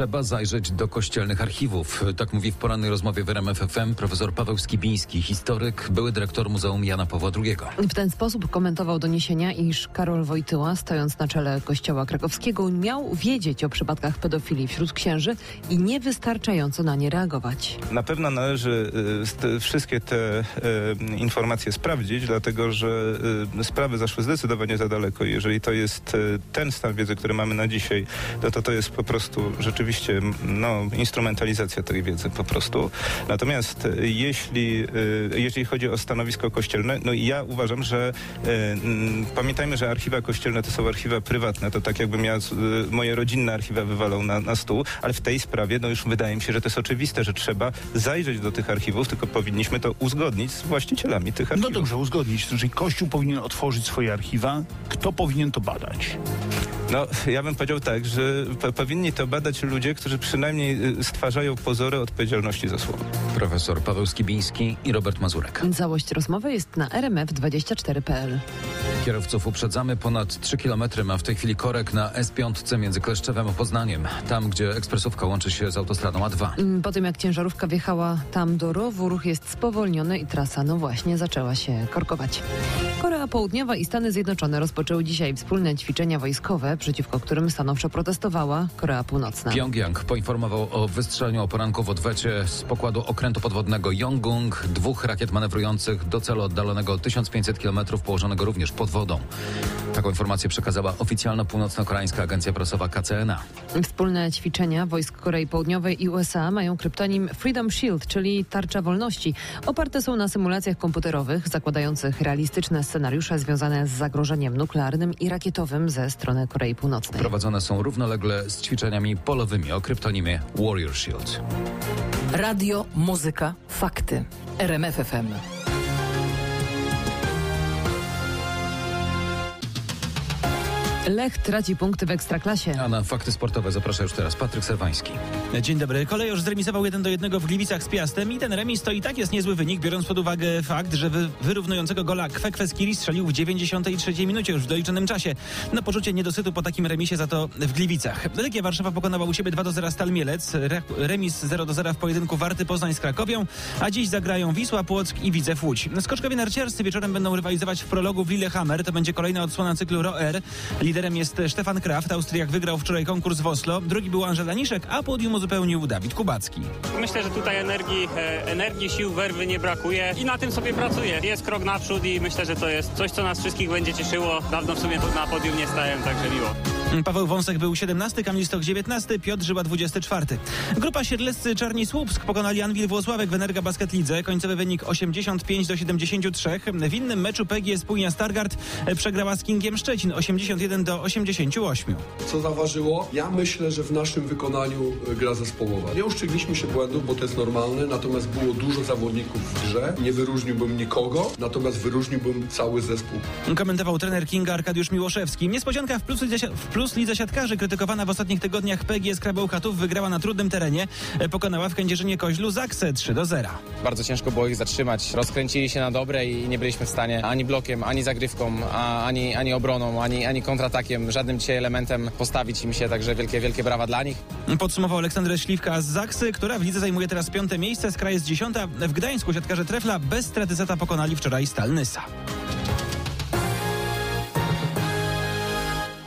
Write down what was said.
Trzeba zajrzeć do kościelnych archiwów. Tak mówi w porannej rozmowie w RMF FM profesor Paweł Skibiński, historyk, były dyrektor Muzeum Jana Pawła II. W ten sposób komentował doniesienia, iż Karol Wojtyła, stojąc na czele kościoła krakowskiego, miał wiedzieć o przypadkach pedofilii wśród księży i niewystarczająco na nie reagować. Na pewno należy y, wszystkie te y, informacje sprawdzić, dlatego że y, sprawy zaszły zdecydowanie za daleko. Jeżeli to jest ten stan wiedzy, który mamy na dzisiaj, no to to jest po prostu rzeczywiście no, instrumentalizacja tej wiedzy po prostu. Natomiast jeśli, jeśli chodzi o stanowisko kościelne, no ja uważam, że pamiętajmy, że archiwa kościelne to są archiwa prywatne. To tak jakbym ja moje rodzinne archiwa wywalał na, na stół, ale w tej sprawie no już wydaje mi się, że to jest oczywiste, że trzeba zajrzeć do tych archiwów, tylko powinniśmy to uzgodnić z właścicielami tych archiwów. No dobrze, uzgodnić. Czyli Kościół powinien otworzyć swoje archiwa. Kto powinien to badać? No, ja bym powiedział tak, że po, powinni to badać ludzie, którzy przynajmniej y, stwarzają pozory odpowiedzialności za słowo. Profesor Paweł Skibiński i Robert Mazurek. Całość rozmowy jest na rmf24.pl. Kierowców uprzedzamy ponad 3 km ma w tej chwili korek na S5 między Kleszczewem a Poznaniem, tam gdzie ekspresówka łączy się z autostradą A2. Mm, po tym jak ciężarówka wjechała tam do rowu, ruch jest spowolniony i trasa no właśnie zaczęła się korkować. Korea Południowa i Stany Zjednoczone rozpoczęły dzisiaj wspólne ćwiczenia wojskowe, przeciwko którym stanowczo protestowała Korea Północna. Pyongyang poinformował o wystrzeleniu o poranku w odwecie z pokładu okrętu podwodnego Yongung, dwóch rakiet manewrujących do celu oddalonego 1500 km położonego również pod wodą. Taką informację przekazała oficjalna północno-koreańska agencja prasowa KCNA. Wspólne ćwiczenia wojsk Korei Południowej i USA mają kryptonim Freedom Shield, czyli tarcza wolności. Oparte są na symulacjach komputerowych zakładających realistyczne scenariusze związane z zagrożeniem nuklearnym i rakietowym ze strony Korei Północnej. Prowadzone są równolegle z ćwiczeniami polowymi o kryptonimie Warrior Shield. Radio, muzyka, fakty. RMF Lech traci punkty w Ekstraklasie. A na fakty sportowe zaprasza już teraz Patryk Serwański. Dzień dobry. Kolejorz zremisował 1 do 1 w Gliwicach z Piastem i ten remis to i tak jest niezły wynik, biorąc pod uwagę fakt, że wy, wyrównującego gola Kwekweskiri strzelił w 93 minucie już w doliczonym czasie. No poczucie niedosytu po takim remisie za to w Gliwicach. Legia Warszawa pokonała u siebie 2 do 0 Stal Mielec, Re, remis 0 do 0 w pojedynku Warty Poznań z Krakowią, a dziś zagrają Wisła, Płock i Widzew Łódź. Skoczkowie narciarscy wieczorem będą rywalizować w prologu w Lillehammer. To będzie kolejna odsłona cyklu ROR. Liderem jest Stefan Kraft. Austriak wygrał wczoraj konkurs w Oslo. Drugi był Angela Niszek, a podium uzupełnił Dawid Kubacki. Myślę, że tutaj energii, e, energii, sił, werwy nie brakuje i na tym sobie pracuje. Jest krok naprzód i myślę, że to jest coś, co nas wszystkich będzie cieszyło. Dawno w sumie na podium nie stałem, także miło. Paweł Wąsek był 17, Kamil Stok 19, Piotr Żyła 24. Grupa Siedleccy Czarni Słupsk pokonali Anwil Włosławek w Energa Basket Lidze. Końcowy wynik 85 do 73. W innym meczu PGS Spójnia Stargard przegrała z Kingiem Szczecin 81 do 88. Co zaważyło? Ja myślę, że w naszym wykonaniu e, gra zespołowa. Nie uszczygliśmy się błędów, bo to jest normalne, natomiast było dużo zawodników w grze. Nie wyróżniłbym nikogo, natomiast wyróżniłbym cały zespół. Komentował trener Kinga Arkadiusz Miłoszewski. Niespodzianka w plus, w plus lidze siatkarzy krytykowana w ostatnich tygodniach PGS Krabełchatów wygrała na trudnym terenie. Pokonała w Kędzierzynie Koźlu Zaksę 3 do 0. Bardzo ciężko było ich zatrzymać. Rozkręcili się na dobre i nie byliśmy w stanie ani blokiem, ani zagrywką, ani, ani obroną, ani, ani kontratakiem, żadnym dzisiaj elementem postawić im się, także wielkie, wielkie brawa dla nich. Podsumował Aleksander Śliwka z Zaksy, która w lidze zajmuje teraz piąte miejsce, z kraju jest dziesiąta. W Gdańsku siatkarze Trefla bez straty zeta pokonali wczoraj Stal Nysa.